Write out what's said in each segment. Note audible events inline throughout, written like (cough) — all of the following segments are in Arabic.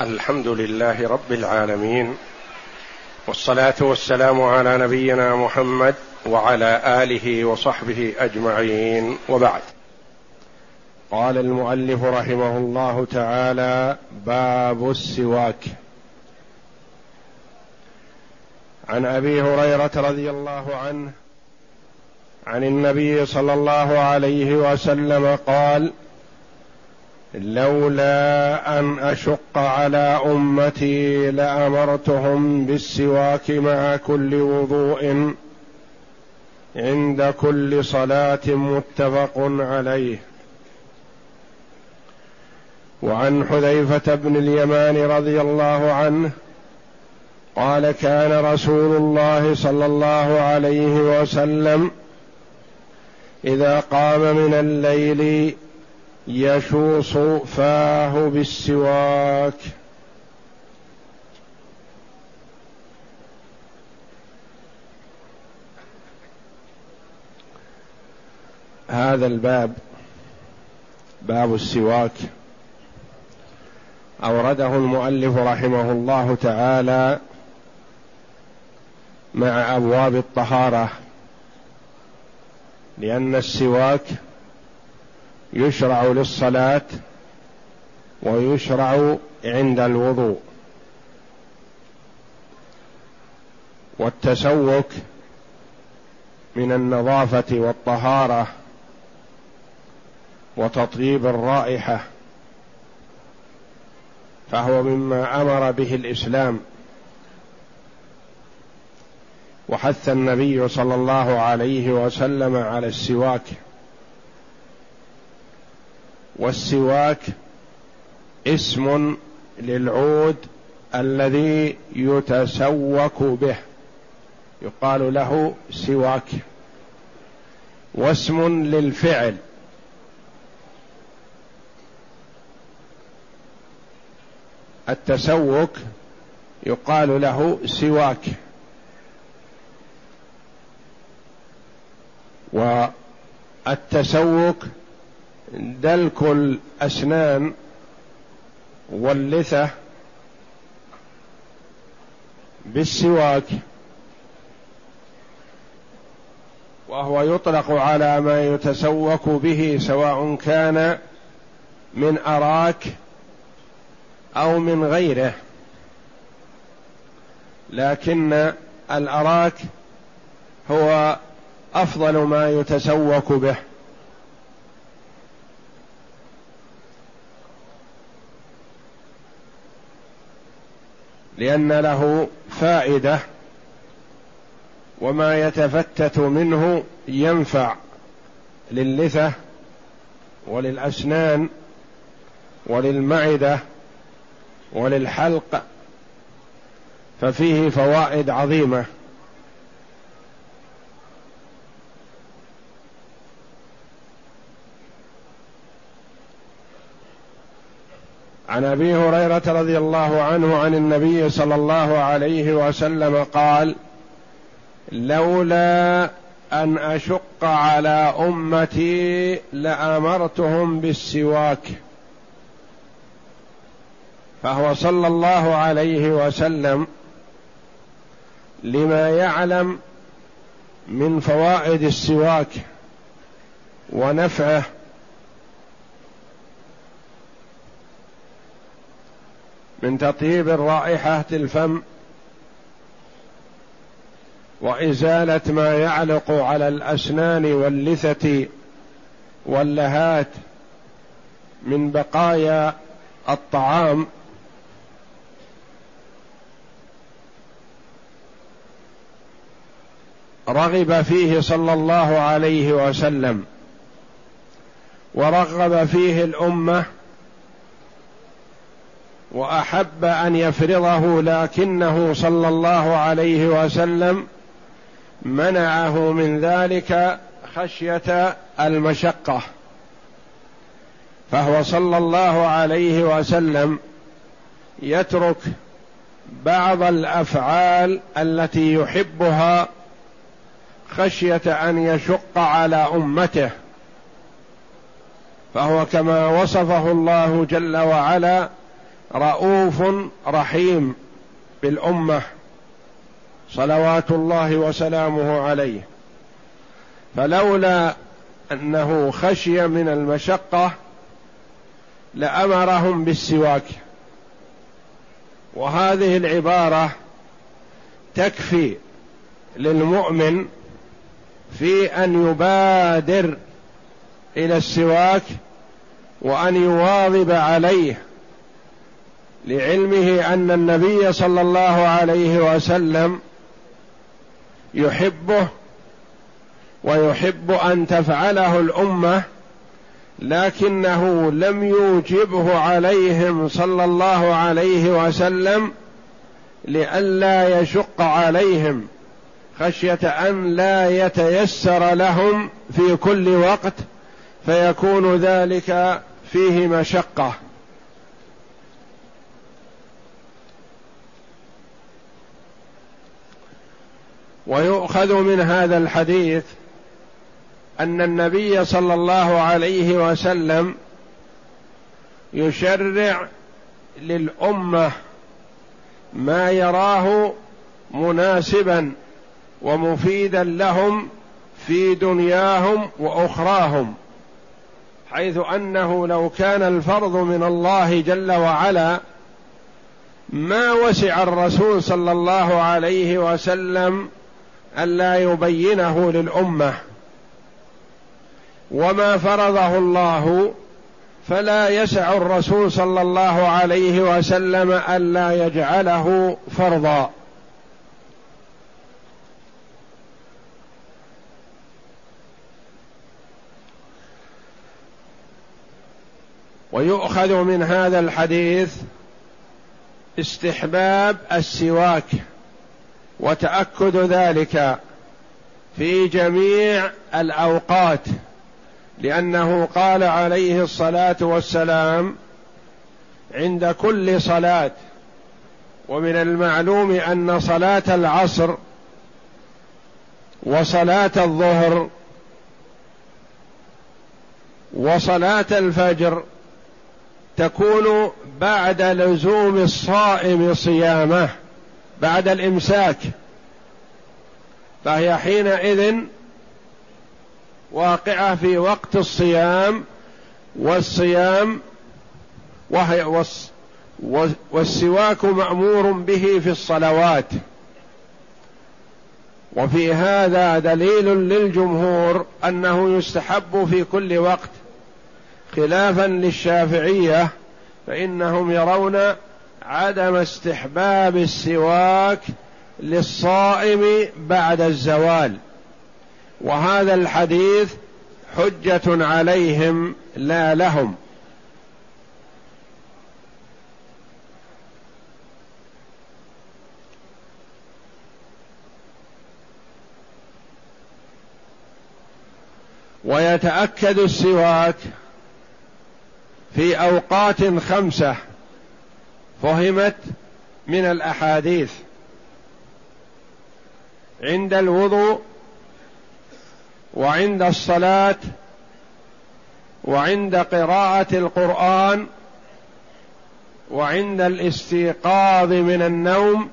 الحمد لله رب العالمين والصلاة والسلام على نبينا محمد وعلى آله وصحبه أجمعين. وبعد. قال المؤلف رحمه الله تعالى باب السواك. عن أبي هريرة رضي الله عنه عن النبي صلى الله عليه وسلم قال لولا أن أشق على أمتي لأمرتهم بالسواك مع كل وضوء عند كل صلاة متفق عليه. وعن حذيفة بن اليمان رضي الله عنه قال كان رسول الله صلى الله عليه وسلم إذا قام من الليل يشوص فاه بالسواك. هذا الباب باب السواك. أورده المؤلف رحمه الله تعالى مع أبواب الطهارة لأن السواك يشرع للصلاة ويشرع عند الوضوء. والتسوك من النظافة والطهارة وتطيب الرائحة فهو مما أمر به الإسلام. وحث النبي صلى الله عليه وسلم على السواك. والسواك اسم للعود الذي يتسوك به. يقال له سواك. واسم للفعل. التسوك يقال له سواك. والتسوك دلك الأسنان واللثة بالسواك. وهو يطلق على ما يتسوك به سواء كان من أراك أو من غيره. لكن الأراك هو أفضل ما يتسوك به. لأن له فائدة وما يتفتت منه ينفع للثه وللأسنان وللمعدة وللحلق ففيه فوائد عظيمة. عن أبي هريرة رضي الله عنه عن النبي صلى الله عليه وسلم قال لولا أن أشق على أمتي لأمرتهم بالسواك. فهو صلى الله عليه وسلم لما يعلم من فوائد السواك ونفعه من تطيب الرائحة الفم وإزالة ما يعلق على الأسنان واللثة واللهات من بقايا الطعام رغب فيه صلى الله عليه وسلم ورغب فيه الأمة وأحب أن يفرضه لكنه صلى الله عليه وسلم منعه من ذلك خشية المشقة. فهو صلى الله عليه وسلم يترك بعض الأفعال التي يحبها خشية أن يشق على أمته. فهو كما وصفه الله جل وعلا رؤوف رحيم بالأمة صلوات الله وسلامه عليه. فلولا أنه خشي من المشقة لأمرهم بالسواك. وهذه العبارة تكفي للمؤمن في أن يبادر إلى السواك وأن يواظب عليه. لعلمه أن النبي صلى الله عليه وسلم يحبه ويحب أن تفعله الأمة لكنه لم يوجبه عليهم صلى الله عليه وسلم لئلا يشق عليهم خشية أن لا يتيسر لهم في كل وقت فيكون ذلك فيه مشقة. ويؤخذ من هذا الحديث أن النبي صلى الله عليه وسلم يشرع للأمة ما يراه مناسبا ومفيدا لهم في دنياهم وأخراهم حيث أنه لو كان الفرض من الله جل وعلا ما وسع الرسول صلى الله عليه وسلم ألا يبينه للأمة. وما فرضه الله فلا يسع الرسول صلى الله عليه وسلم ألا يجعله فرضا. ويؤخذ من هذا الحديث استحباب السواك. وتأكد ذلك في جميع الأوقات لأنه قال عليه الصلاة والسلام عند كل صلاة ومن المعلوم أن صلاة العصر وصلاة الظهر وصلاة الفجر تكون بعد لزوم الصائم صيامه. بعد الإمساك فهي حينئذ واقعة في وقت الصيام والصيام وهي والسواك مأمور به في الصلوات. وفي هذا دليل للجمهور أنه يستحب في كل وقت خلافا للشافعية فإنهم يرون عدم استحباب السواك للصائم بعد الزوال. وهذا الحديث حجة عليهم لا لهم. ويتأكد السواك في أوقات خمسة فهمت من الأحاديث. عند الوضوء وعند الصلاة وعند قراءة القرآن وعند الاستيقاظ من النوم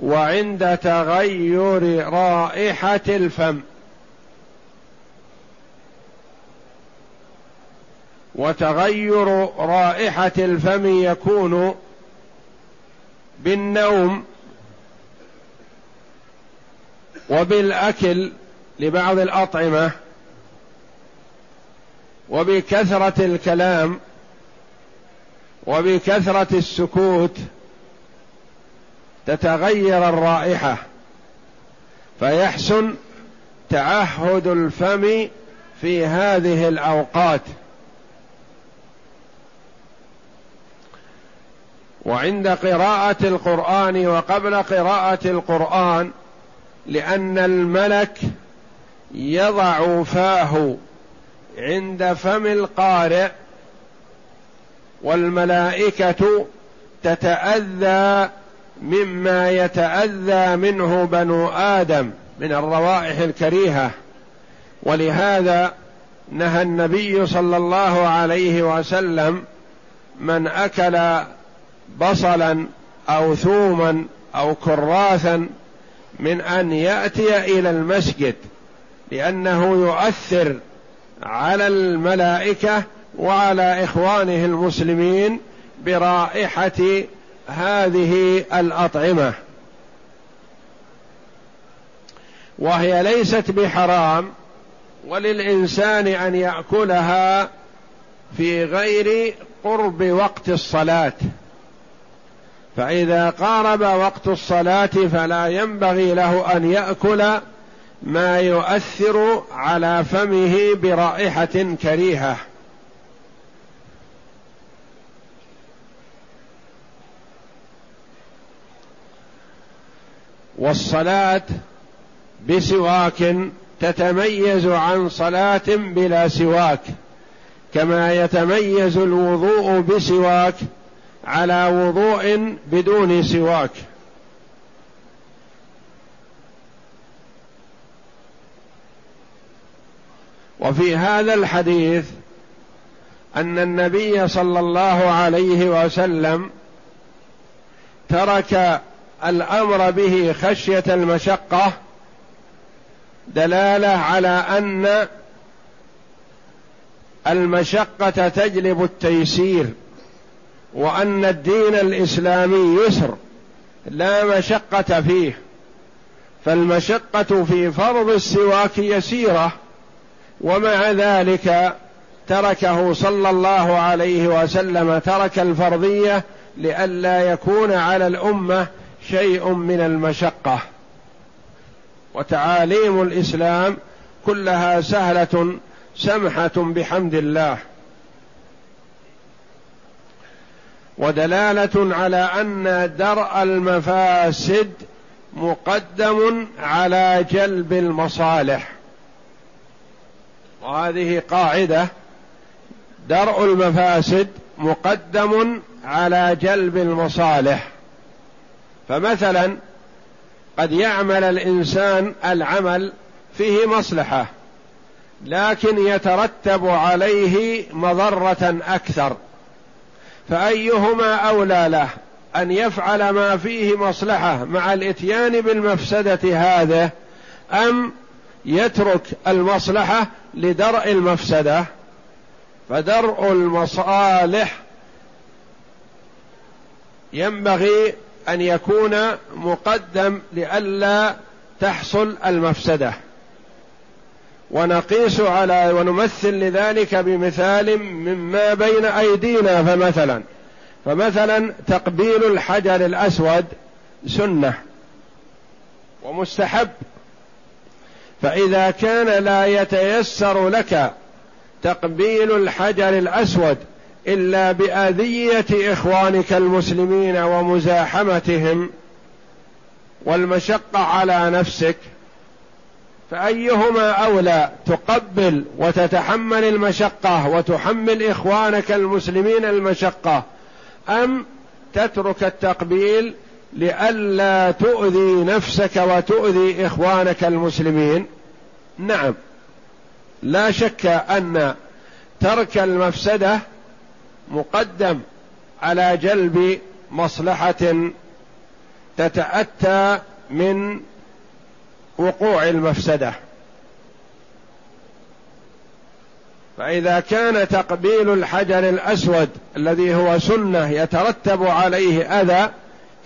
وعند تغير رائحة الفم. وتغير رائحة الفم يكون بالنوم وبالأكل لبعض الأطعمة وبكثرة الكلام وبكثرة السكوت تتغير الرائحة فيحسن تعهد الفم في هذه الأوقات. وعند قراءة القرآن وقبل قراءة القرآن لأن الملك يضع فاه عند فم القارئ والملائكة تتأذى مما يتأذى منه بنو آدم من الروائح الكريهة. ولهذا نهى النبي صلى الله عليه وسلم من أكل بصلا أو ثوما أو كراثا من أن يأتي إلى المسجد لأنه يؤثر على الملائكة وعلى إخوانه المسلمين برائحة هذه الأطعمة. وهي ليست بحرام وللإنسان أن يأكلها في غير قرب وقت الصلاة. فإذا قارب وقت الصلاة فلا ينبغي له أن يأكل ما يؤثر على فمه برائحة كريهة. والصلاة بسواك تتميز عن صلاة بلا سواك كما يتميز الوضوء بسواك على وضوء بدون سواك. وفي هذا الحديث أن النبي صلى الله عليه وسلم ترك الأمر به خشية المشقة دلالة على أن المشقة تجلب التيسير. وأن الدين الإسلامي يسر لا مشقة فيه. فالمشقة في فرض السواك يسيرة ومع ذلك تركه صلى الله عليه وسلم ترك الفرضية لئلا يكون على الأمة شيء من المشقة. وتعاليم الإسلام كلها سهلة سمحة بحمد الله. ودلالة على أن درء المفاسد مقدم على جلب المصالح. وهذه قاعدة درء المفاسد مقدم على جلب المصالح. فمثلا قد يعمل الإنسان العمل فيه مصلحة لكن يترتب عليه مضرة أكثر. فأيهما أولى له؟ أن يفعل ما فيه مصلحة مع الإتيان بالمفسدة هذا أم يترك المصلحة لدرء المفسدة؟ فدرء المصالح ينبغي أن يكون مقدم لئلا تحصل المفسدة. ونقيس على ونمثل لذلك بمثال مما بين أيدينا فمثلا فمثلا تقبيل الحجر الأسود سنة ومستحب. فإذا كان لا يتيسر لك تقبيل الحجر الأسود إلا بأذية إخوانك المسلمين ومزاحمتهم والمشقة على نفسك فأيهما أولى؟ تقبل وتتحمل المشقة وتحمل إخوانك المسلمين المشقة أم تترك التقبيل لئلا تؤذي نفسك وتؤذي إخوانك المسلمين؟ نعم. لا شك أن ترك المفسدة مقدم على جلب مصلحة تتأتى من وقوع المفسدة. فإذا كان تقبيل الحجر الأسود الذي هو سنة يترتب عليه أذى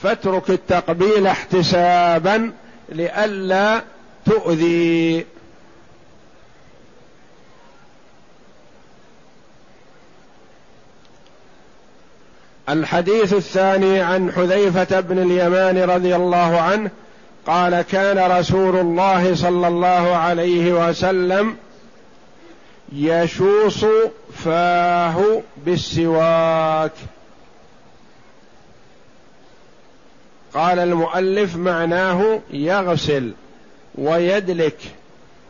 فاترك التقبيل احتسابا لئلا تؤذي. الحديث الثاني عن حذيفة بن اليمان رضي الله عنه قال كان رسول الله صلى الله عليه وسلم يشوص فاه بالسواك. قال المؤلف معناه يغسل ويدلك.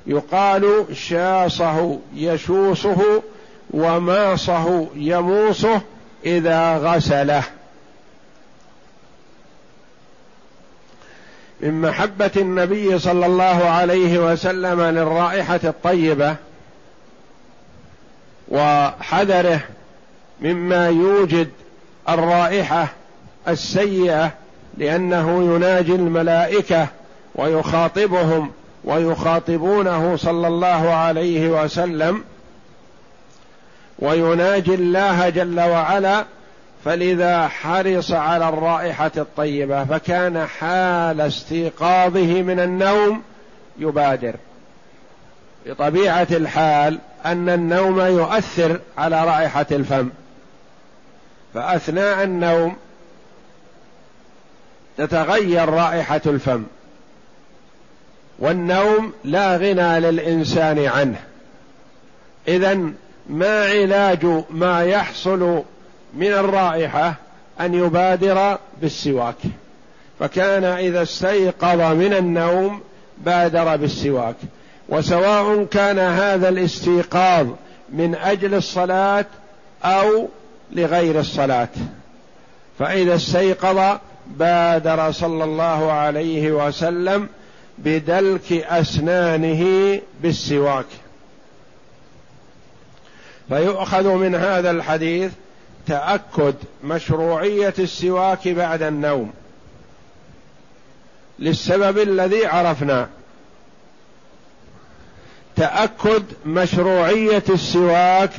يقال شاصه يشوصه وماصه يموصه إذا غسله. من محبة النبي صلى الله عليه وسلم للرائحة الطيبة وحذره مما يوجد الرائحة السيئة لأنه يناجي الملائكة ويخاطبهم ويخاطبونه صلى الله عليه وسلم ويناجي الله جل وعلا فلذا حرص على الرائحة الطيبة فكان حال استيقاظه من النوم يبادر. بطبيعة الحال أن النوم يؤثر على رائحة الفم. فأثناء النوم تتغير رائحة الفم. والنوم لا غنى للإنسان عنه. اذا ما علاج ما يحصل من الرائحة أن يبادر بالسواك. فكان إذا استيقظ من النوم بادر بالسواك. وسواء كان هذا الاستيقاظ من أجل الصلاة أو لغير الصلاة. فإذا استيقظ بادر صلى الله عليه وسلم بدلك أسنانه بالسواك. فيؤخذ من هذا الحديث تأكد مشروعية السواك بعد النوم للسبب الذي عرفنا. تأكد مشروعية السواك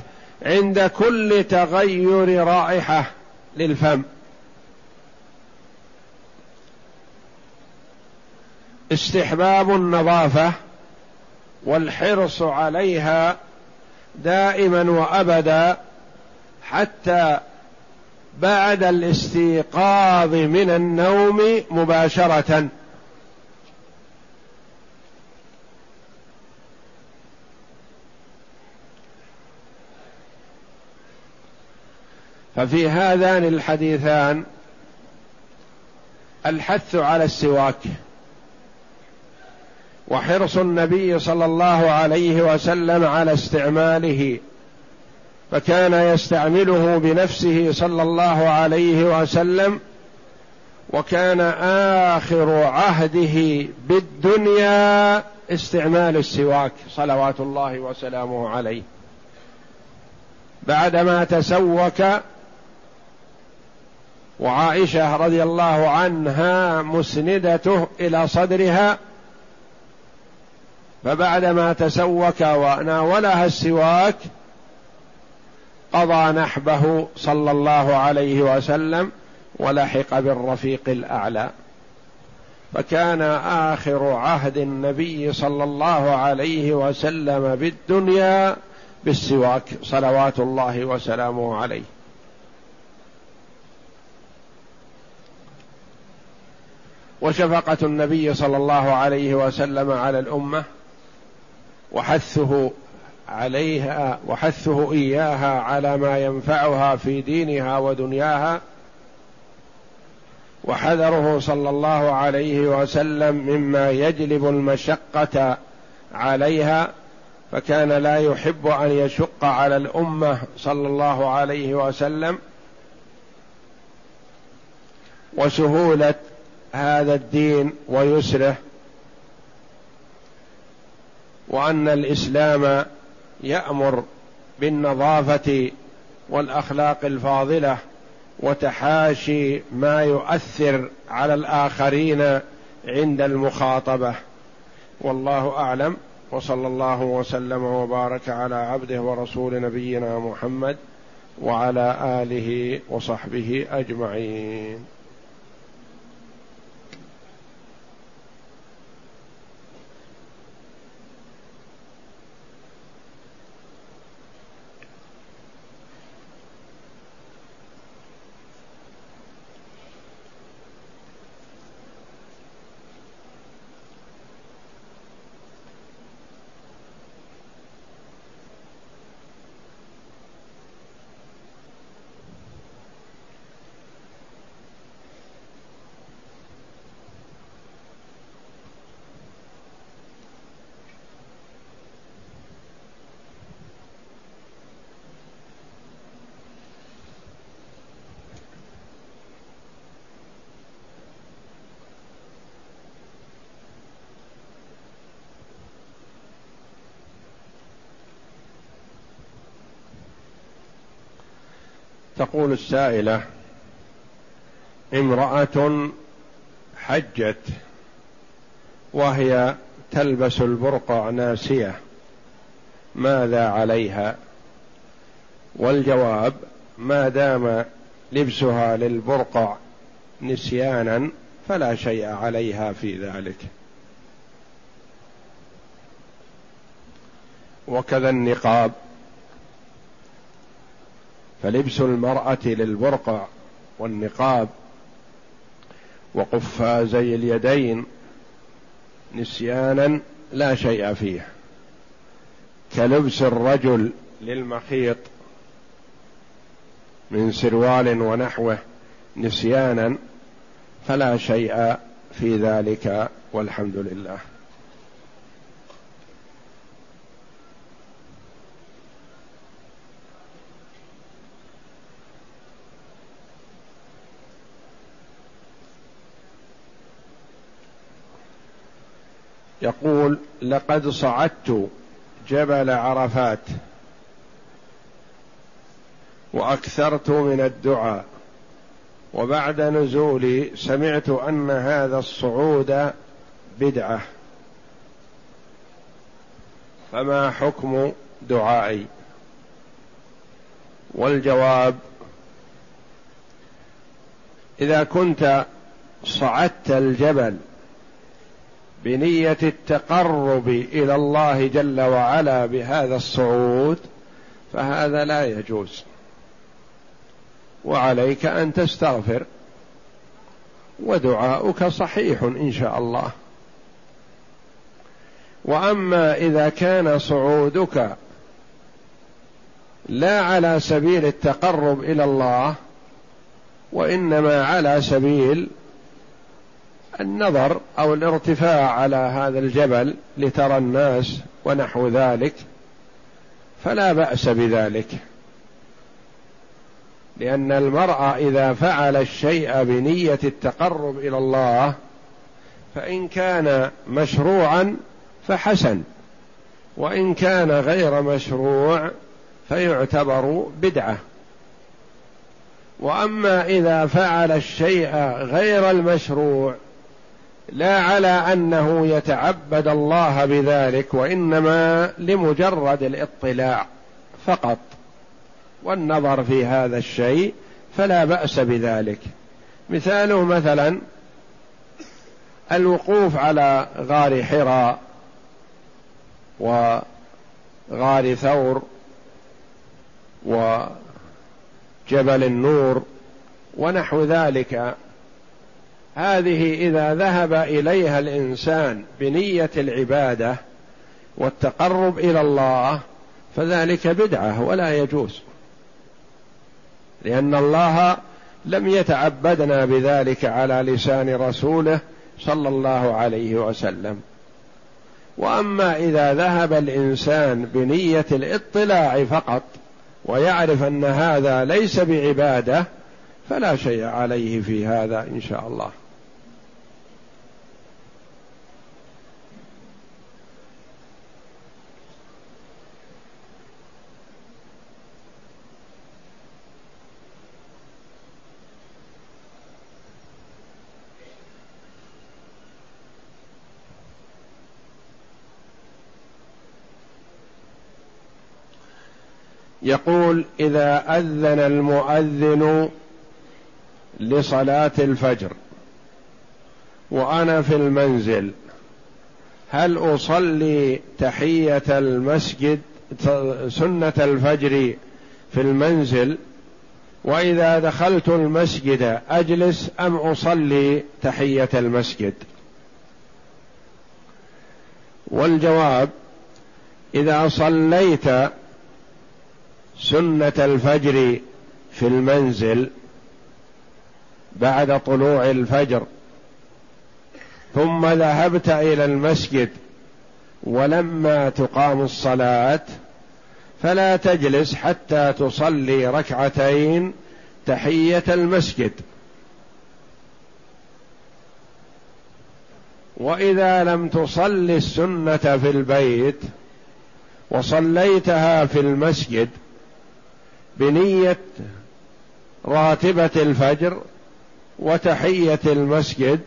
عند كل تغير رائحة للفم. استحباب النظافة والحرص عليها دائما وأبدا حتى بعد الاستيقاظ من النوم مباشرة. ففي هذان الحديثان الحث على السواك وحرص النبي صلى الله عليه وسلم على استعماله. فكان يستعمله بنفسه صلى الله عليه وسلم وكان آخر عهده بالدنيا استعمال السواك صلوات الله وسلامه عليه. بعدما تسوك وعائشة رضي الله عنها مسندته إلى صدرها فبعدما تسوك وناولها السواك قضى نحبه صلى الله عليه وسلم ولحق بالرفيق الأعلى. فكان آخر عهد النبي صلى الله عليه وسلم بالدنيا بالسواك صلوات الله وسلامه عليه. وشفقة النبي صلى الله عليه وسلم على الأمة وحثه عليها وحثه إياها على ما ينفعها في دينها ودنياها وحذره صلى الله عليه وسلم مما يجلب المشقة عليها فكان لا يحب أن يشق على الأمة صلى الله عليه وسلم وسهولة هذا الدين ويسره وأن الإسلام يأمر بالنظافة والأخلاق الفاضلة وتحاشي ما يؤثر على الآخرين عند المخاطبة. والله أعلم وصلى الله وسلم وبارك على عبده ورسول نبينا محمد وعلى آله وصحبه أجمعين. تقول السائلة امرأة حجت وهي تلبس البرقع ناسية ماذا عليها؟ والجواب ما دام لبسها للبرقع نسيانا فلا شيء عليها في ذلك. وكذا النقاب. فلبس المرأة للبرقع والنقاب وقفازي اليدين نسيانا لا شيء فيه كلبس الرجل للمخيط من سروال ونحوه نسيانا فلا شيء في ذلك والحمد لله. يقول لقد صعدت جبل عرفات وأكثرت من الدعاء وبعد نزولي سمعت أن هذا الصعود بدعة. فما حكم دعائي؟ والجواب إذا كنت صعدت الجبل بنية التقرب إلى الله جل وعلا بهذا الصعود فهذا لا يجوز. وعليك أن تستغفر ودعاؤك صحيح إن شاء الله. وأما إذا كان صعودك لا على سبيل التقرب إلى الله وإنما على سبيل النظر أو الارتفاع على هذا الجبل لترى الناس ونحو ذلك فلا بأس بذلك. لأن المرء إذا فعل الشيء بنية التقرب إلى الله فإن كان مشروعا فحسن وإن كان غير مشروع فيعتبر بدعة. وأما إذا فعل الشيء غير المشروع لا على أنه يتعبد الله بذلك وإنما لمجرد الاطلاع فقط. والنظر في هذا الشيء فلا بأس بذلك. مثاله مثلا الوقوف على غار حراء وغار ثور وجبل النور ونحو ذلك. هذه إذا ذهب إليها الإنسان بنية العبادة والتقرب إلى الله فذلك بدعة ولا يجوز. لأن الله لم يتعبدنا بذلك على لسان رسوله صلى الله عليه وسلم. وأما إذا ذهب الإنسان بنية الاطلاع فقط ويعرف أن هذا ليس بعبادة فلا شيء عليه في هذا إن شاء الله. يقول إذا أذن المؤذن لصلاة الفجر وأنا في المنزل هل أصلي تحية المسجد سنة الفجر في المنزل؟ وإذا دخلت المسجد أجلس أم أصلي تحية المسجد؟ والجواب إذا صليت سنة الفجر في المنزل بعد طلوع الفجر. ثم ذهبت إلى المسجد ولما تقام الصلاة فلا تجلس حتى تصلي ركعتين تحية المسجد. وإذا لم تصلي السنة في البيت وصليتها في المسجد بنية راتبة الفجر وتحية المسجد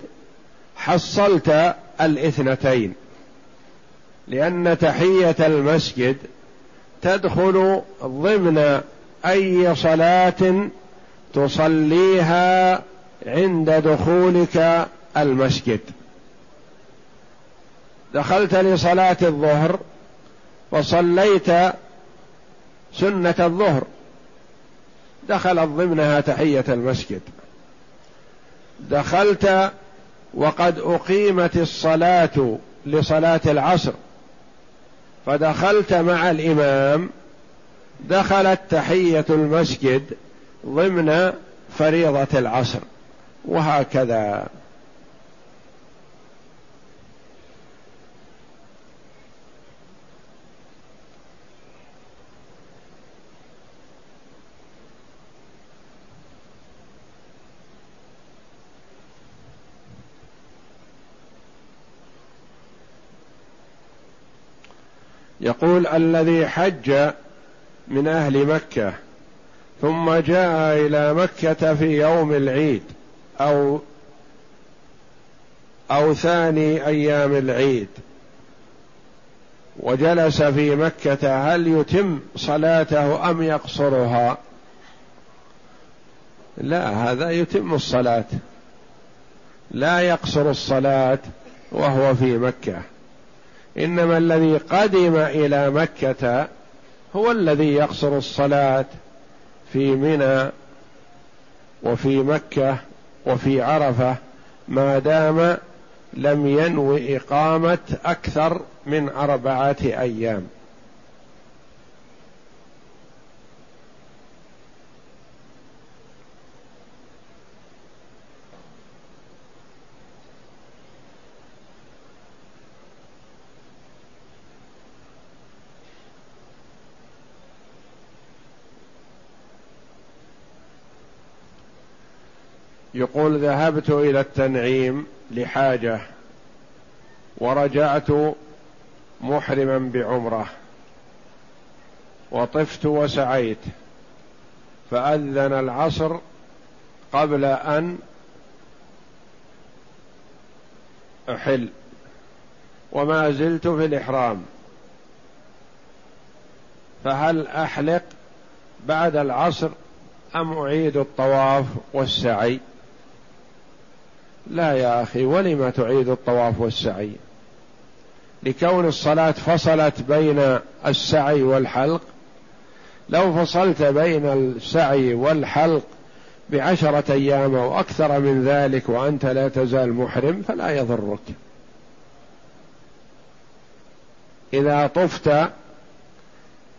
حصلت الاثنتين لأن تحية المسجد تدخل ضمن أي صلاة تصليها عند دخولك المسجد. دخلت لصلاة الظهر وصليت سنة الظهر دخلت ضمنها تحية المسجد. دخلت وقد أقيمت الصلاة لصلاة العصر. فدخلت مع الإمام دخلت تحية المسجد ضمن فريضة العصر. وهكذا. يقول الذي حج من أهل مكة ثم جاء إلى مكة في يوم العيد أو أو ثاني أيام العيد وجلس في مكة هل يتم صلاته أم يقصرها؟ لا هذا يتم الصلاة. لا يقصر الصلاة وهو في مكة. إنما الذي قدم إلى مكة هو الذي يقصر الصلاة في منى وفي مكة وفي عرفة ما دام لم ينو إقامة أكثر من أربعة أيام. يقول ذهبت إلى التنعيم لحاجة ورجعت محرما بعمرة وطفت وسعيت فأذن العصر قبل أن أحل وما زلت في الإحرام. فهل أحلق بعد العصر أم أعيد الطواف والسعي؟ لا يا أخي ولم تعيد الطواف والسعي؟ لكون الصلاة فصلت بين السعي والحلق لو فصلت بين السعي والحلق بعشرة أيام أو أكثر من ذلك وأنت لا تزال محرم فلا يضرك. إذا طفت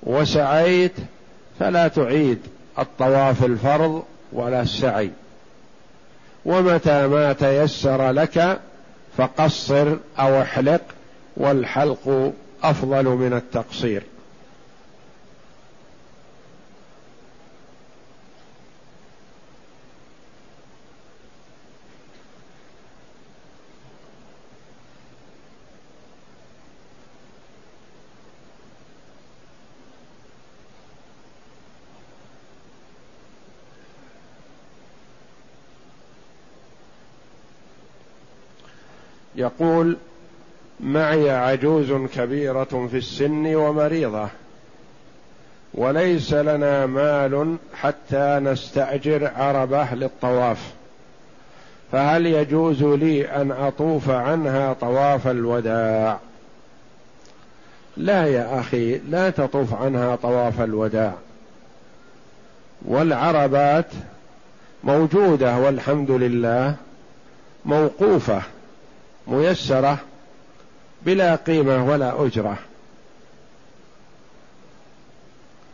وسعيت فلا تعيد الطواف الفرض ولا السعي. ومتى ما تيسر لك فقصر أو احلق والحلق أفضل من التقصير. يقول معي عجوز كبيرة في السن ومريضة وليس لنا مال حتى نستأجر عربة للطواف فهل يجوز لي أن أطوف عنها طواف الوداع؟ لا يا أخي لا تطوف عنها طواف الوداع والعربات موجودة والحمد لله موقوفة. ميسرة بلا قيمة ولا أجرة.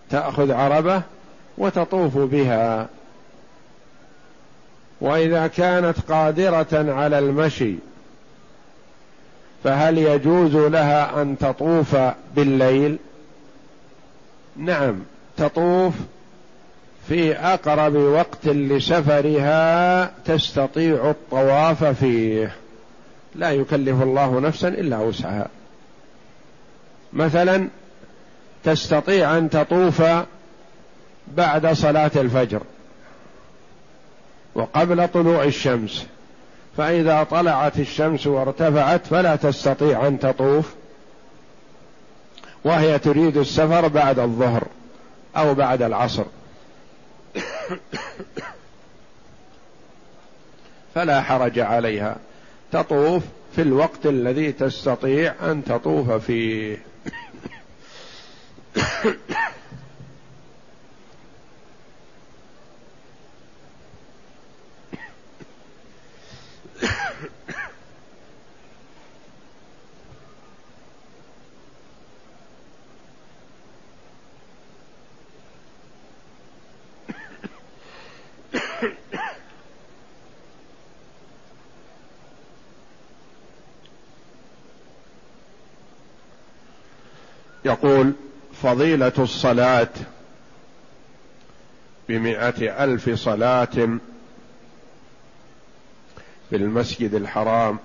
تأخذ عربة وتطوف بها. وإذا كانت قادرة على المشي فهل يجوز لها أن تطوف بالليل؟ نعم تطوف في أقرب وقت لسفرها تستطيع الطواف فيه. لا يكلف الله نفسا إلا وسعها. مثلا تستطيع أن تطوف بعد صلاة الفجر وقبل طلوع الشمس فإذا طلعت الشمس وارتفعت فلا تستطيع أن تطوف وهي تريد السفر بعد الظهر أو بعد العصر. (coughs) فلا حرج عليها. تطوف في الوقت الذي تستطيع أن تطوف فيه. يقول فضيلة الصلاة بمائة ألف صلاة في المسجد الحرام.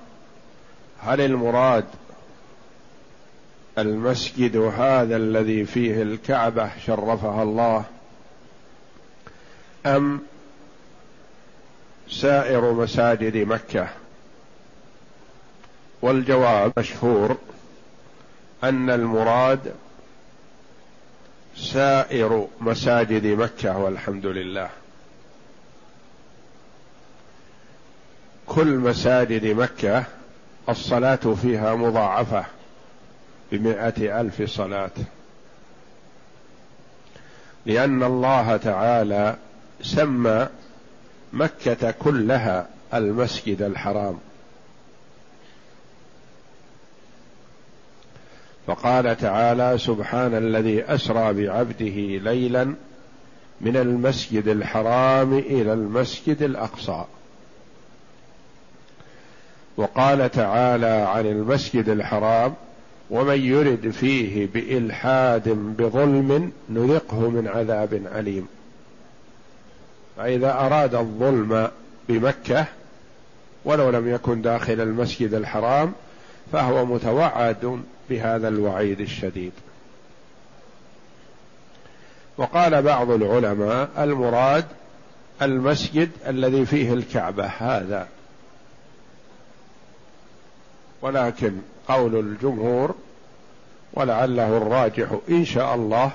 هل المراد المسجد هذا الذي فيه الكعبة شرفها الله؟ أم سائر مساجد مكة؟ والجواب مشهور. أن المراد سائر مساجد مكة والحمد لله. كل مساجد مكة الصلاة فيها مضاعفة بمائه ألف صلاة. لأن الله تعالى سمى مكة كلها المسجد الحرام. فقال تعالى سبحان الذي أسرى بعبده ليلا من المسجد الحرام إلى المسجد الأقصى. وقال تعالى عن المسجد الحرام ومن يرد فيه بإلحاد بظلم نذقه من عذاب أليم. فإذا أراد الظلم بمكة ولو لم يكن داخل المسجد الحرام فهو متوعد بهذا الوعيد الشديد. وقال بعض العلماء المراد المسجد الذي فيه الكعبة هذا. ولكن قول الجمهور ولعله الراجح إن شاء الله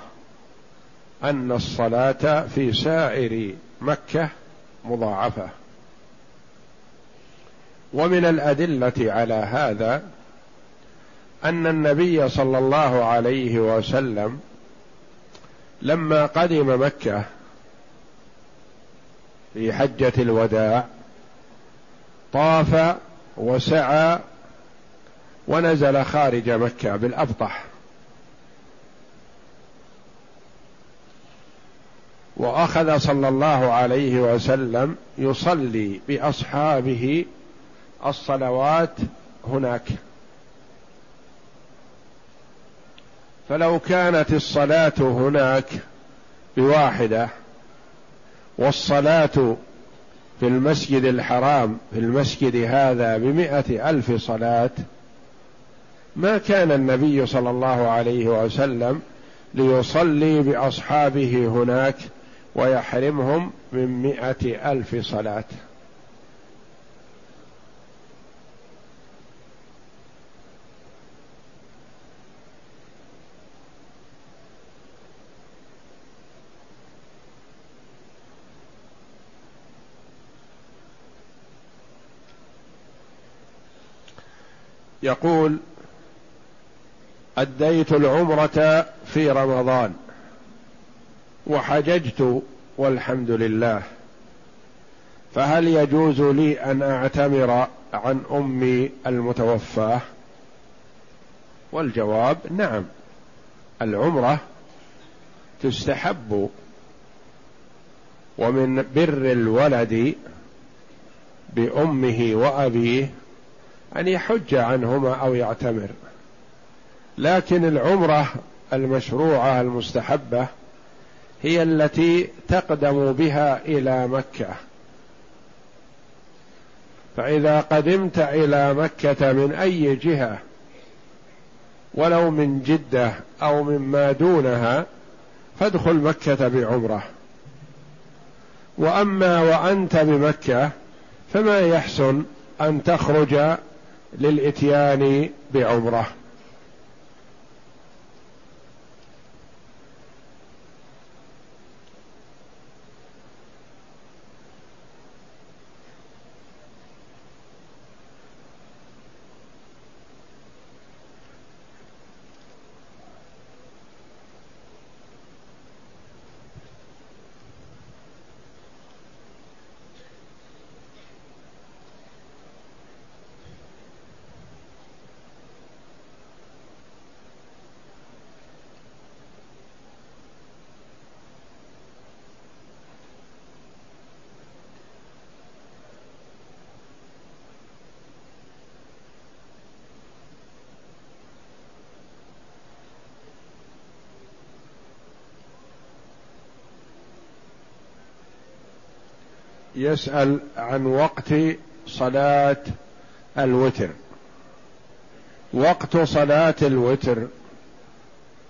أن الصلاة في سائر مكة مضاعفة. ومن الأدلة على هذا أن النبي صلى الله عليه وسلم لما قدم مكة في حجة الوداع طاف وسعى ونزل خارج مكة بالأبطح. وأخذ صلى الله عليه وسلم يصلي بأصحابه الصلوات هناك. فلو كانت الصلاة هناك بواحدة والصلاة في المسجد الحرام في المسجد هذا بمئة ألف صلاة ما كان النبي صلى الله عليه وسلم ليصلي بأصحابه هناك ويحرمهم من مئة ألف صلاة. يقول أديت العمرة في رمضان وحججت والحمد لله فهل يجوز لي أن أعتمر عن أمي المتوفاة؟ والجواب نعم العمرة تستحب ومن بر الولد بأمه وأبيه أن يحج عنهما أو يعتمر. لكن العمرة المشروعة المستحبة هي التي تقدم بها إلى مكة. فإذا قدمت إلى مكة من أي جهة ولو من جدة أو مما دونها فادخل مكة بعمرة. وأما وأنت بمكة فما يحسن أن تخرج للإتيان بعمرة. يسأل عن وقت صلاة الوتر. وقت صلاة الوتر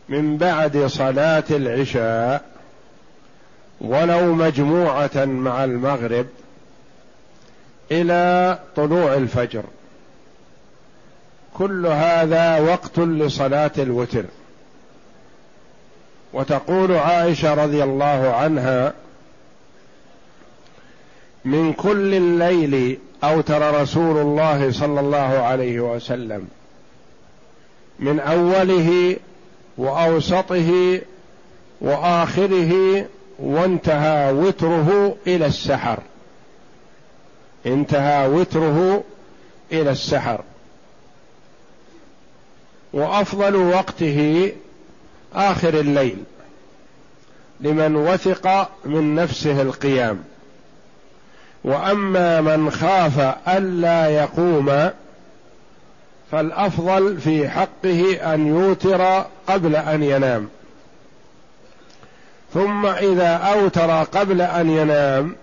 من بعد صلاة العشاء ولو مجموعة مع المغرب إلى طلوع الفجر. كل هذا وقت لصلاة الوتر. وتقول عائشة رضي الله عنها من كل الليل اوتر رسول الله صلى الله عليه وسلم. من أوله وأوسطه وآخره وانتهى وتره إلى السحر. انتهى وتره إلى السحر. وأفضل وقته آخر الليل لمن وثق من نفسه القيام. وأما من خاف ألا يقوم فالأفضل في حقه أن يوتر قبل أن ينام. ثم إذا أوتر قبل أن ينام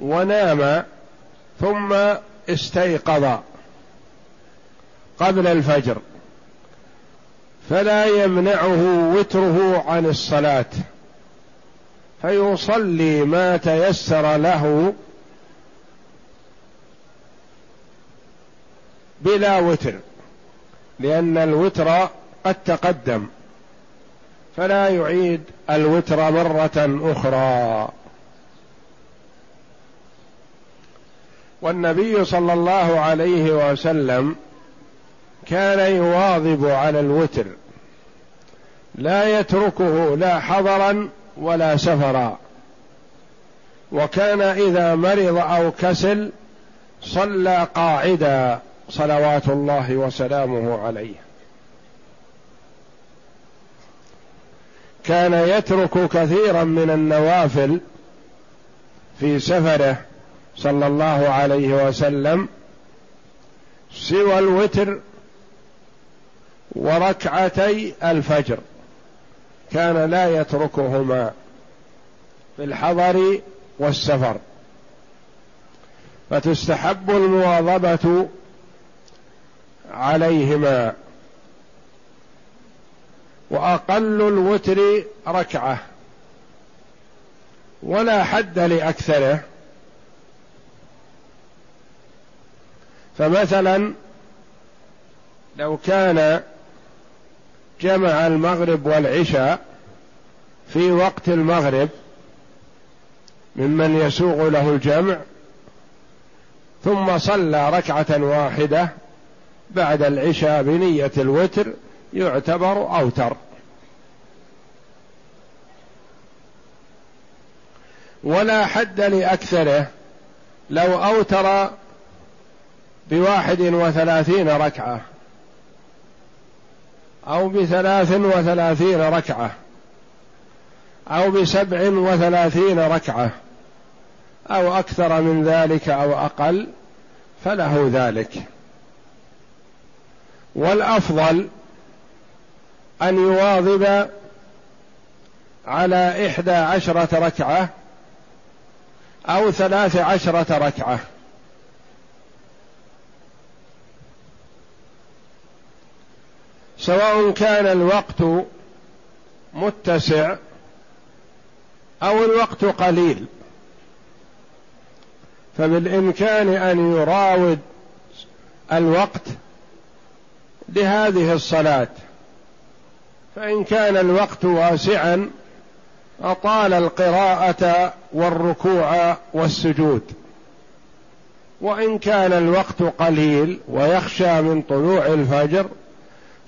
ونام ثم استيقظ قبل الفجر فلا يمنعه وتره عن الصلاة. فيصلي ما تيسر له بلا وتر لأن الوتر قد تقدم فلا يعيد الوتر مرة أخرى. والنبي صلى الله عليه وسلم كان يواظب على الوتر لا يتركه لا حضرا ولا سفرا. وكان إذا مرض أو كسل صلى قاعدا صلوات الله وسلامه عليه. كان يترك كثيرا من النوافل في سفره صلى الله عليه وسلم سوى الوتر وركعتي الفجر. كان لا يتركهما في الحضر والسفر. فتستحب المواظبة عليهما. وأقل الوتر ركعة. ولا حد لأكثره. فمثلا لو كان جمع المغرب والعشاء في وقت المغرب ممن يسوغ له الجمع ثم صلى ركعة واحدة بعد العشاء بنية الوتر يعتبر أوتر. ولا حد لأكثره لو أوتر بواحد وثلاثين ركعة. أو بثلاث وثلاثين ركعة. أو بسبع وثلاثين ركعة. أو أكثر من ذلك أو أقل فله ذلك. والأفضل أن يواظب على إحدى عشرة ركعة أو ثلاث عشرة ركعة. سواء كان الوقت متسع أو الوقت قليل. فبالإمكان أن يراود الوقت لهذه الصلاة. فإن كان الوقت واسعا أطال القراءة والركوع والسجود. وإن كان الوقت قليل ويخشى من طلوع الفجر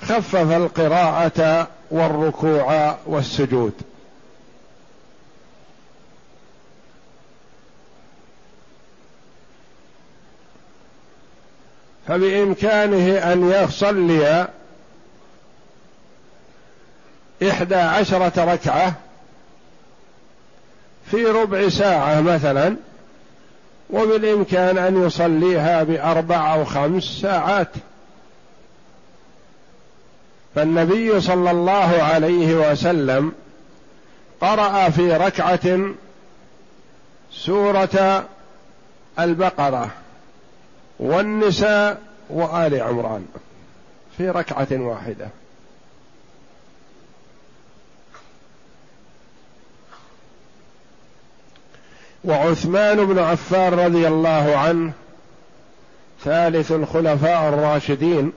خفف القراءة والركوع والسجود. فبإمكانه أن يصلي إحدى عشرة ركعة في ربع ساعة مثلا وبالإمكان أن يصليها بأربع أو خمس ساعات. فالنبي صلى الله عليه وسلم قرأ في ركعة سورة البقرة والنساء وآل عمران في ركعة واحدة. وعثمان بن عفان رضي الله عنه ثالث الخلفاء الراشدين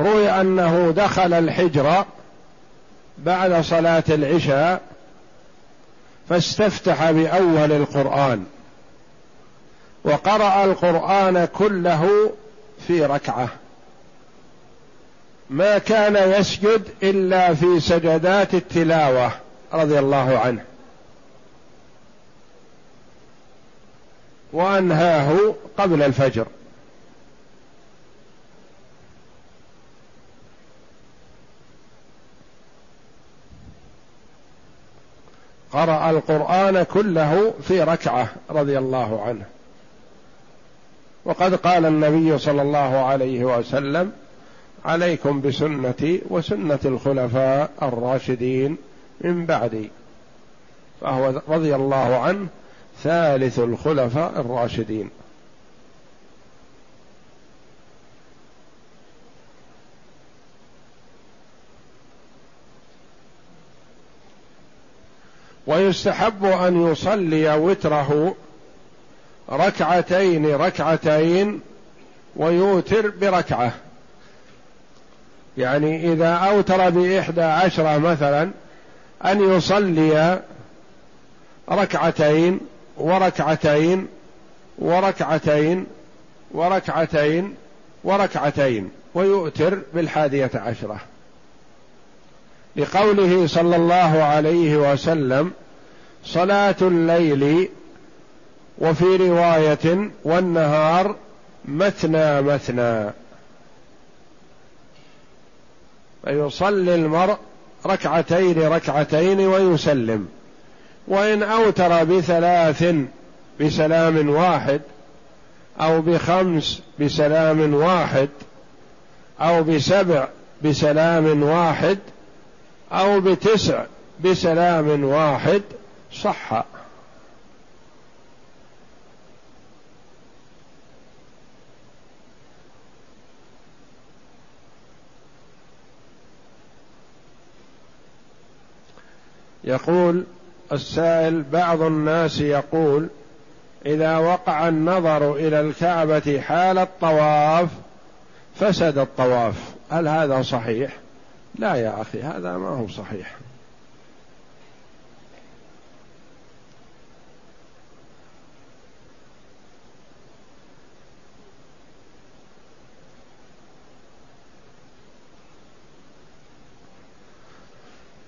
روي أنه دخل الحجر بعد صلاة العشاء فاستفتح بأول القرآن وقرأ القرآن كله في ركعة. ما كان يسجد إلا في سجدات التلاوة رضي الله عنه. وأنهاه قبل الفجر. قرأ القرآن كله في ركعة رضي الله عنه. وقد قال النبي صلى الله عليه وسلم عليكم بسنتي وسنة الخلفاء الراشدين من بعدي. فهو رضي الله عنه ثالث الخلفاء الراشدين. ويستحب أن يصلي وتره ركعتين ركعتين ويوتر بركعة. يعني إذا أوتر بإحدى عشره مثلا أن يصلي ركعتين وركعتين وركعتين وركعتين وركعتين ويؤتر بالحادية عشرة. لقوله صلى الله عليه وسلم صلاة الليل وفي رواية والنهار مثنى مثنى. فيصلي المرء ركعتين ركعتين ويسلم. وإن أوتر بثلاث بسلام واحد أو بخمس بسلام واحد أو بسبع بسلام واحد أو بتسع بسلام واحد صح. يقول السائل بعض الناس يقول إذا وقع النظر إلى الكعبة حال الطواف فسد الطواف. هل هذا صحيح؟ لا يا أخي هذا ما هو صحيح.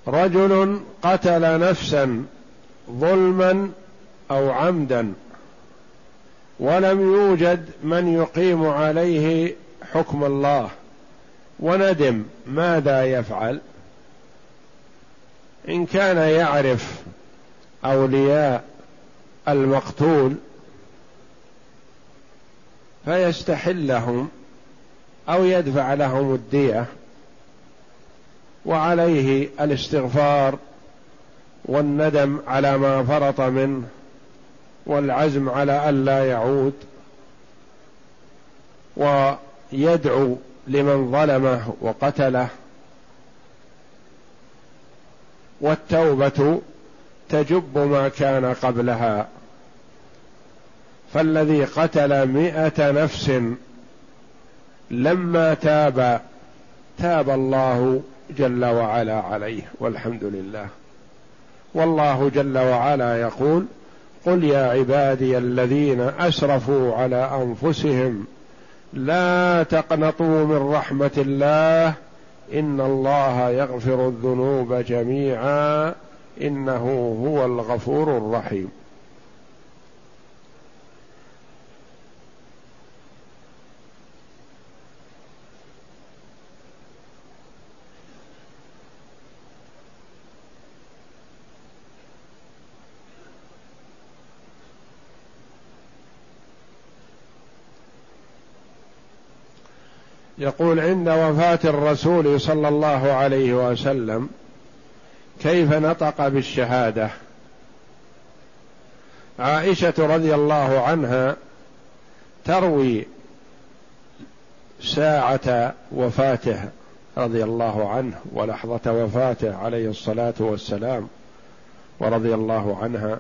رجل قتل نفسا ظلما أو عمدا ولم يوجد من يقيم عليه حكم الله. وندم ماذا يفعل؟ إن كان يعرف أولياء المقتول فيستحلهم أو يدفع لهم الدية وعليه الاستغفار والندم على ما فرط منه والعزم على الا يعود ويدعو لمن ظلمه وقتله والتوبة تجب ما كان قبلها. فالذي قتل مئة نفس لما تاب تاب الله جل وعلا عليه والحمد لله. والله جل وعلا يقول قل يا عبادي الذين أسرفوا على أنفسهم لا تقنطوا من رحمة الله. إن الله يغفر الذنوب جميعا. إنه هو الغفور الرحيم. يقول عند وفاة الرسول صلى الله عليه وسلم كيف نطق بالشهادة؟ عائشة رضي الله عنها تروي ساعة وفاته رضي الله عنه ولحظة وفاته عليه الصلاة والسلام ورضي الله عنها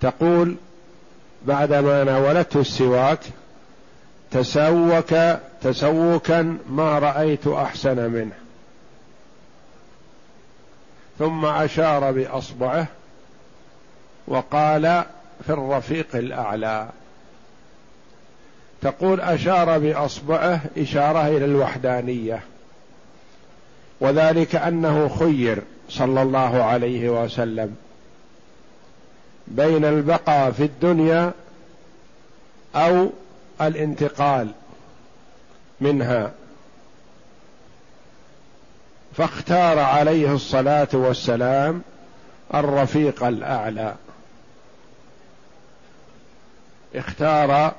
تقول بعدما ناولته السواك تسوك تسوكا ما رأيت أحسن منه. ثم أشار بأصبعه وقال في الرفيق الأعلى. تقول أشار بأصبعه إشارة إلى الوحدانية. وذلك أنه خير صلى الله عليه وسلم. بين البقاء في الدنيا أو الانتقال منها فاختار عليه الصلاة والسلام الرفيق الأعلى. اختار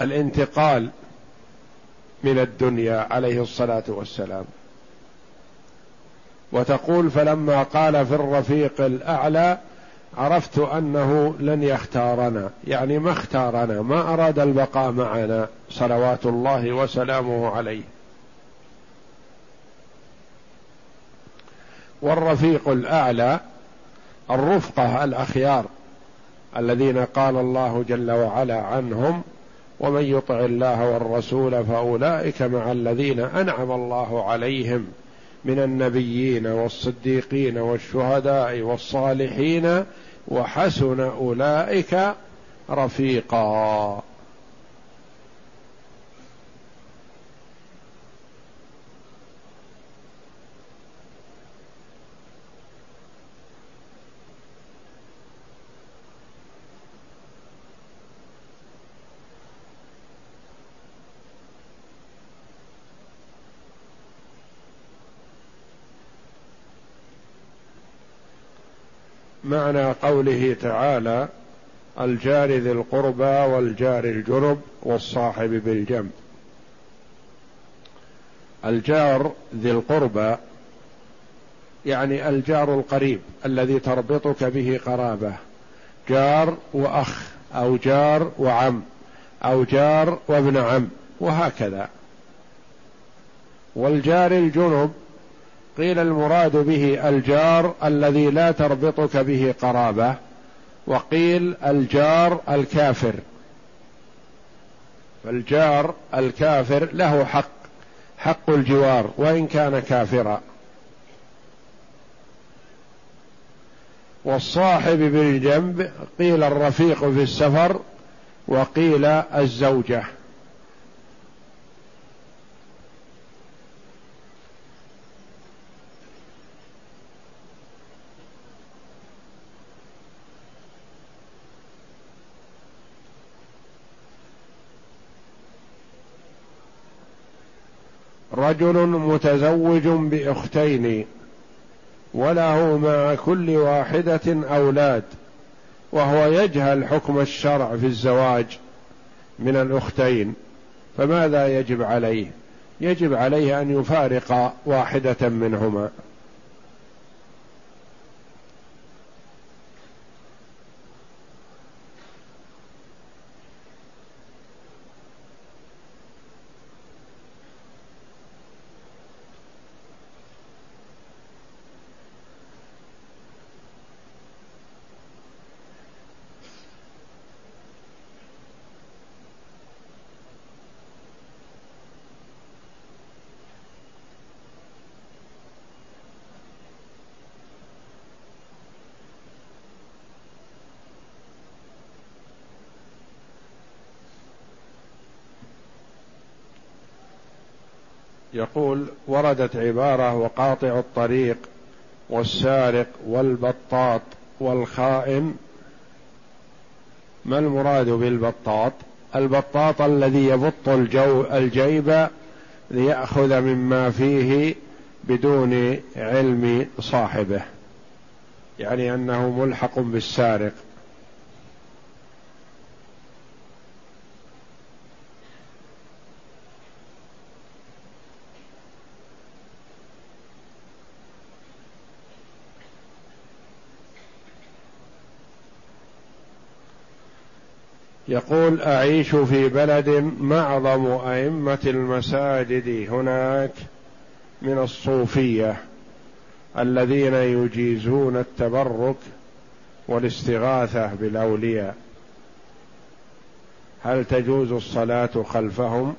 الانتقال من الدنيا عليه الصلاة والسلام. وتقول فلما قال في الرفيق الأعلى عرفت أنه لن يختارنا يعني ما اختارنا ما أراد البقاء معنا صلوات الله وسلامه عليه. والرفيق الأعلى الرفقة الأخيار الذين قال الله جل وعلا عنهم ومن يطع الله والرسول فأولئك مع الذين أنعم الله عليهم من النبيين والصديقين والشهداء والصالحين وحسن أولئك رفيقا. معنى قوله تعالى الجار ذي القربى والجار الجنب والصاحب بالجنب. الجار ذي القربى يعني الجار القريب الذي تربطك به قرابة. جار وأخ أو جار وعم أو جار وابن عم وهكذا. والجار الجنب قيل المراد به الجار الذي لا تربطك به قرابة وقيل الجار الكافر. فالجار الكافر له حق حق الجوار وإن كان كافرا. والصاحب بالجنب قيل الرفيق في السفر وقيل الزوجة. رجل متزوج بإختين وله مع كل واحدة أولاد وهو يجهل حكم الشرع في الزواج من الأختين. فماذا يجب عليه؟ يجب عليه أن يفارق واحدة منهما. يقول وردت عبارة وقاطع الطريق والسارق والبطاط والخائن. ما المراد بالبطاط؟ البطاط الذي يبط الجو الجيب ليأخذ مما فيه بدون علم صاحبه يعني أنه ملحق بالسارق. يقول أعيش في بلد معظم أئمة المساجد هناك من الصوفية الذين يجيزون التبرك والاستغاثة بالأولياء. هل تجوز الصلاة خلفهم؟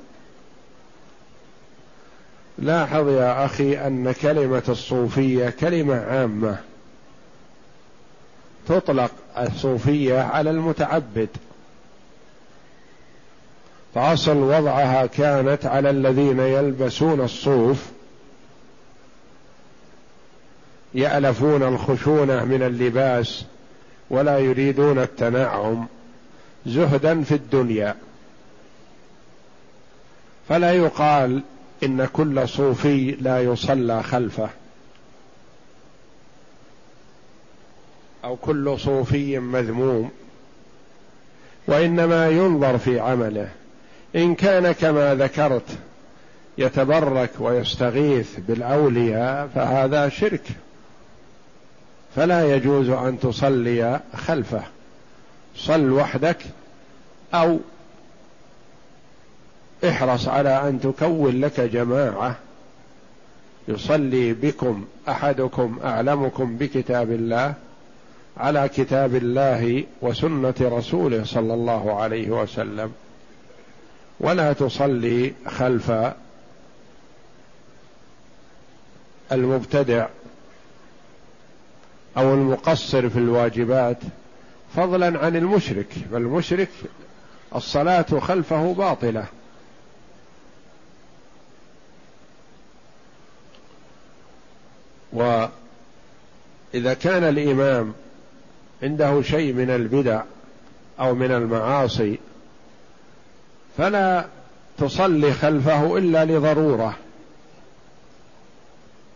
لاحظ يا أخي أن كلمة الصوفية كلمة عامة. تطلق الصوفية على المتعبد. فاصل وضعها كانت على الذين يلبسون الصوف يألفون الخشونة من اللباس ولا يريدون التنعم زهدا في الدنيا. فلا يقال إن كل صوفي لا يصلى خلفه. أو كل صوفي مذموم. وإنما ينظر في عمله. إن كان كما ذكرت يتبرك ويستغيث بالأولياء فهذا شرك. فلا يجوز أن تصلي خلفه. صل وحدك أو احرص على أن تكون لك جماعة. يصلي بكم أحدكم أعلمكم بكتاب الله على كتاب الله وسنة رسوله صلى الله عليه وسلم. ولا تصلي خلف المبتدع أو المقصر في الواجبات فضلا عن المشرك فالمشرك الصلاة خلفه باطلة. وإذا كان الإمام عنده شيء من البدع أو من المعاصي فلا تصلي خلفه إلا لضرورة.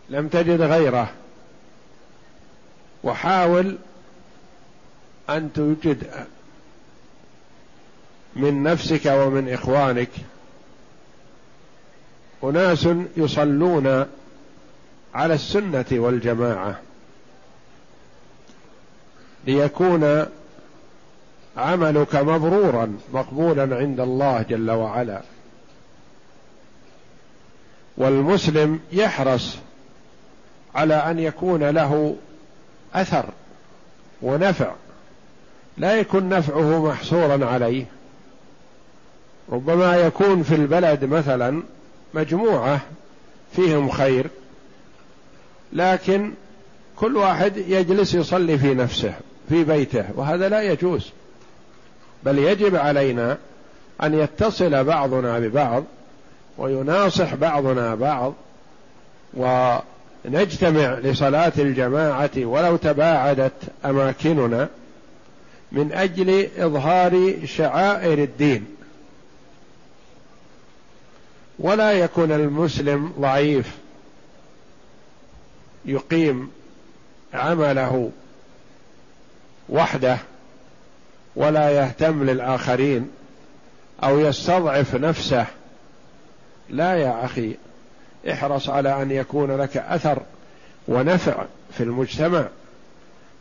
لم تجد غيره. وحاول أن توجد من نفسك ومن إخوانك. أناس يصلون على السنة والجماعة. ليكون عملك مبرورا مقبولا عند الله جل وعلا. والمسلم يحرص على أن يكون له أثر ونفع. لا يكون نفعه محصورا عليه. ربما يكون في البلد مثلا مجموعة فيهم خير لكن كل واحد يجلس يصلي في نفسه في بيته وهذا لا يجوز. بل يجب علينا أن يتصل بعضنا ببعض ويناصح بعضنا بعض ونجتمع لصلاة الجماعة ولو تباعدت أماكننا من أجل إظهار شعائر الدين. ولا يكون المسلم ضعيف يقيم عمله وحده ولا يهتم للآخرين أو يستضعف نفسه. لا يا أخي احرص على أن يكون لك أثر ونفع في المجتمع.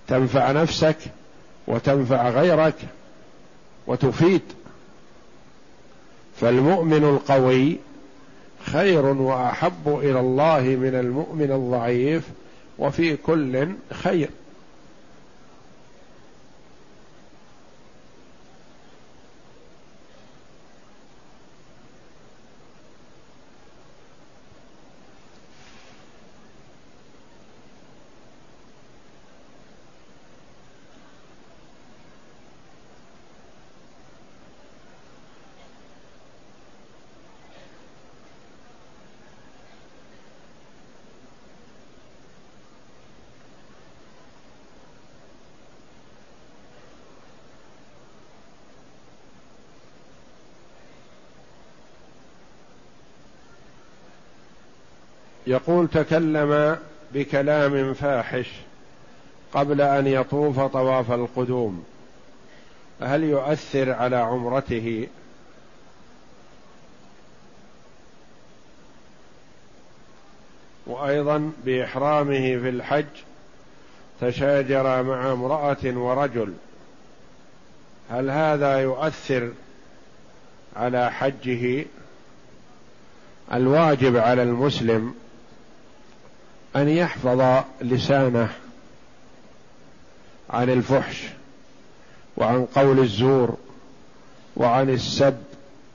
تنفع نفسك وتنفع غيرك وتفيد. فالمؤمن القوي خير وأحب إلى الله من المؤمن الضعيف وفي كل خير. يقول تكلم بكلام فاحش قبل أن يطوف طواف القدوم. هل يؤثر على عمرته؟ وأيضا بإحرامه في الحج تشاجر مع امرأة ورجل. هل هذا يؤثر على حجه؟ الواجب على المسلم أن يحفظ لسانه عن الفحش وعن قول الزور وعن السب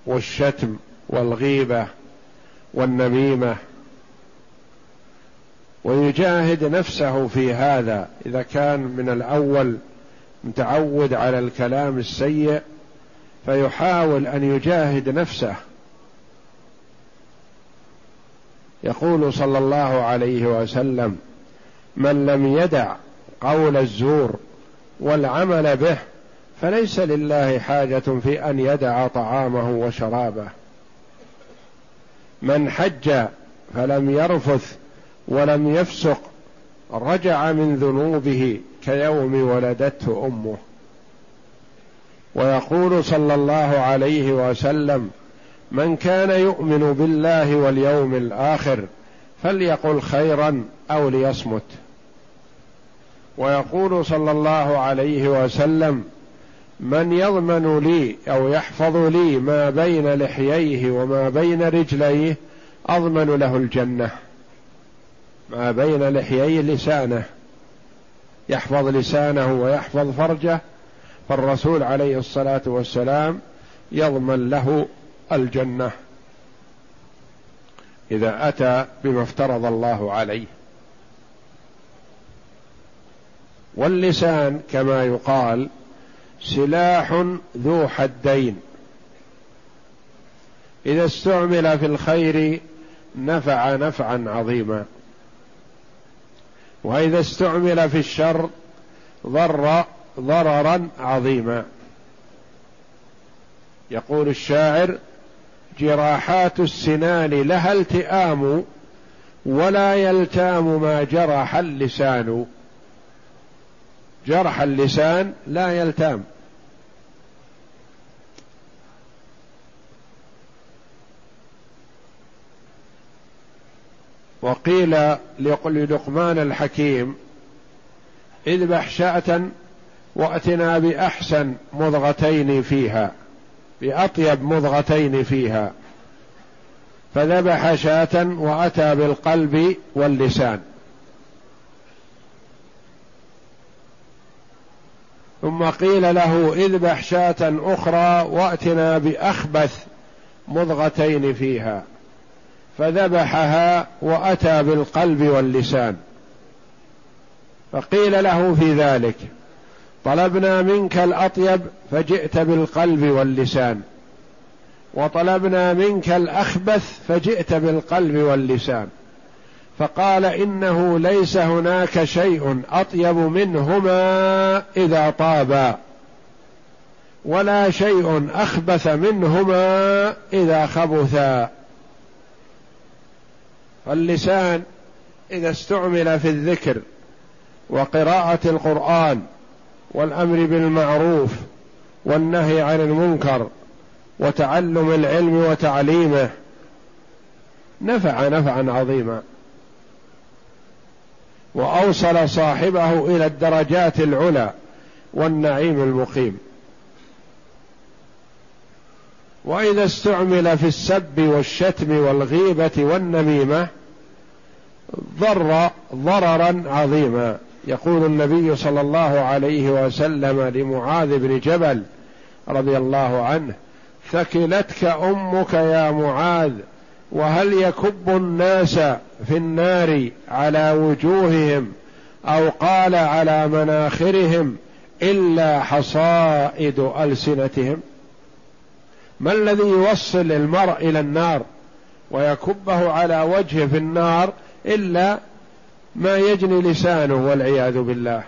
والشتم والغيبة والنميمة. ويجاهد نفسه في هذا إذا كان من الأول متعود على الكلام السيء فيحاول أن يجاهد نفسه يقول صلى الله عليه وسلم من لم يدع قول الزور والعمل به فليس لله حاجة في أن يدع طعامه وشرابه. من حج فلم يرفث ولم يفسق رجع من ذنوبه كيوم ولدته أمه. ويقول صلى الله عليه وسلم من كان يؤمن بالله واليوم الآخر فليقل خيرا أو ليصمت. ويقول صلى الله عليه وسلم من يضمن لي أو يحفظ لي ما بين لحييه وما بين رجليه أضمن له الجنة. ما بين لحيي لسانه يحفظ لسانه ويحفظ فرجه فالرسول عليه الصلاة والسلام يضمن له الجنة إذا أتى بما افترض الله عليه. واللسان كما يقال سلاح ذو حدين. إذا استعمل في الخير نفع نفعا عظيما. وإذا استعمل في الشر ضر ضررا عظيما. يقول الشاعر جراحات السنان لها التئام ولا يلتام ما جرح اللسان. جرح اللسان لا يلتام. وقيل للقمان الحكيم اذبح شأة وأتنا بأحسن مضغتين فيها. باطيب مضغتين فيها. فذبح شاة وأتى بالقلب واللسان. ثم قيل له اذبح شاة أخرى وأتنا بأخبث مضغتين فيها. فذبحها وأتى بالقلب واللسان. فقيل له في ذلك طلبنا منك الأطيب فجئت بالقلب واللسان. وطلبنا منك الأخبث فجئت بالقلب واللسان. فقال إنه ليس هناك شيء أطيب منهما إذا طابا. ولا شيء أخبث منهما إذا خبثا. فاللسان إذا استعمل في الذكر وقراءة القرآن والأمر بالمعروف والنهي عن المنكر وتعلم العلم وتعليمه. نفع نفعا عظيما. وأوصل صاحبه إلى الدرجات العلى والنعيم المقيم. وإذا استعمل في السب والشتم والغيبة والنميمة ضر ضررا عظيما. يقول النبي صلى الله عليه وسلم لمعاذ بن جبل رضي الله عنه ثكلتك أمك يا معاذ وهل يكب الناس في النار على وجوههم أو قال على مناخرهم إلا حصائد ألسنتهم؟ ما الذي يوصل المرء إلى النار ويكبه على وجهه في النار إلا ما يجني لسانه والعياذ بالله.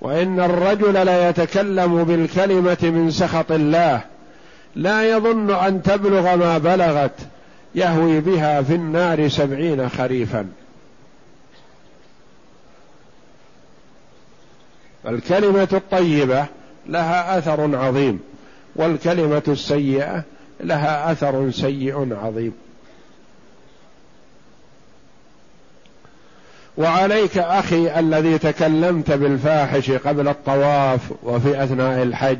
وإن الرجل لا يتكلم بالكلمة من سخط الله لا يظن أن تبلغ ما بلغت يهوي بها في النار سبعين خريفا. الكلمة الطيبة لها أثر عظيم والكلمة السيئة لها أثر سيء عظيم. وعليك أخي الذي تكلمت بالفاحش قبل الطواف وفي أثناء الحج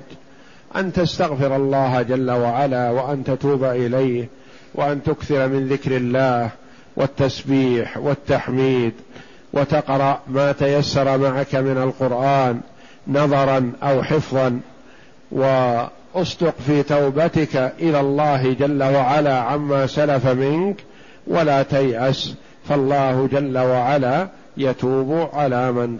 أن تستغفر الله جل وعلا وأن تتوب إليه وأن تكثر من ذكر الله والتسبيح والتحميد وتقرأ ما تيسر معك من القرآن نظرا أو حفظا وأصدق في توبتك إلى الله جل وعلا عما سلف منك ولا تيأس فالله جل وعلا يتوب على من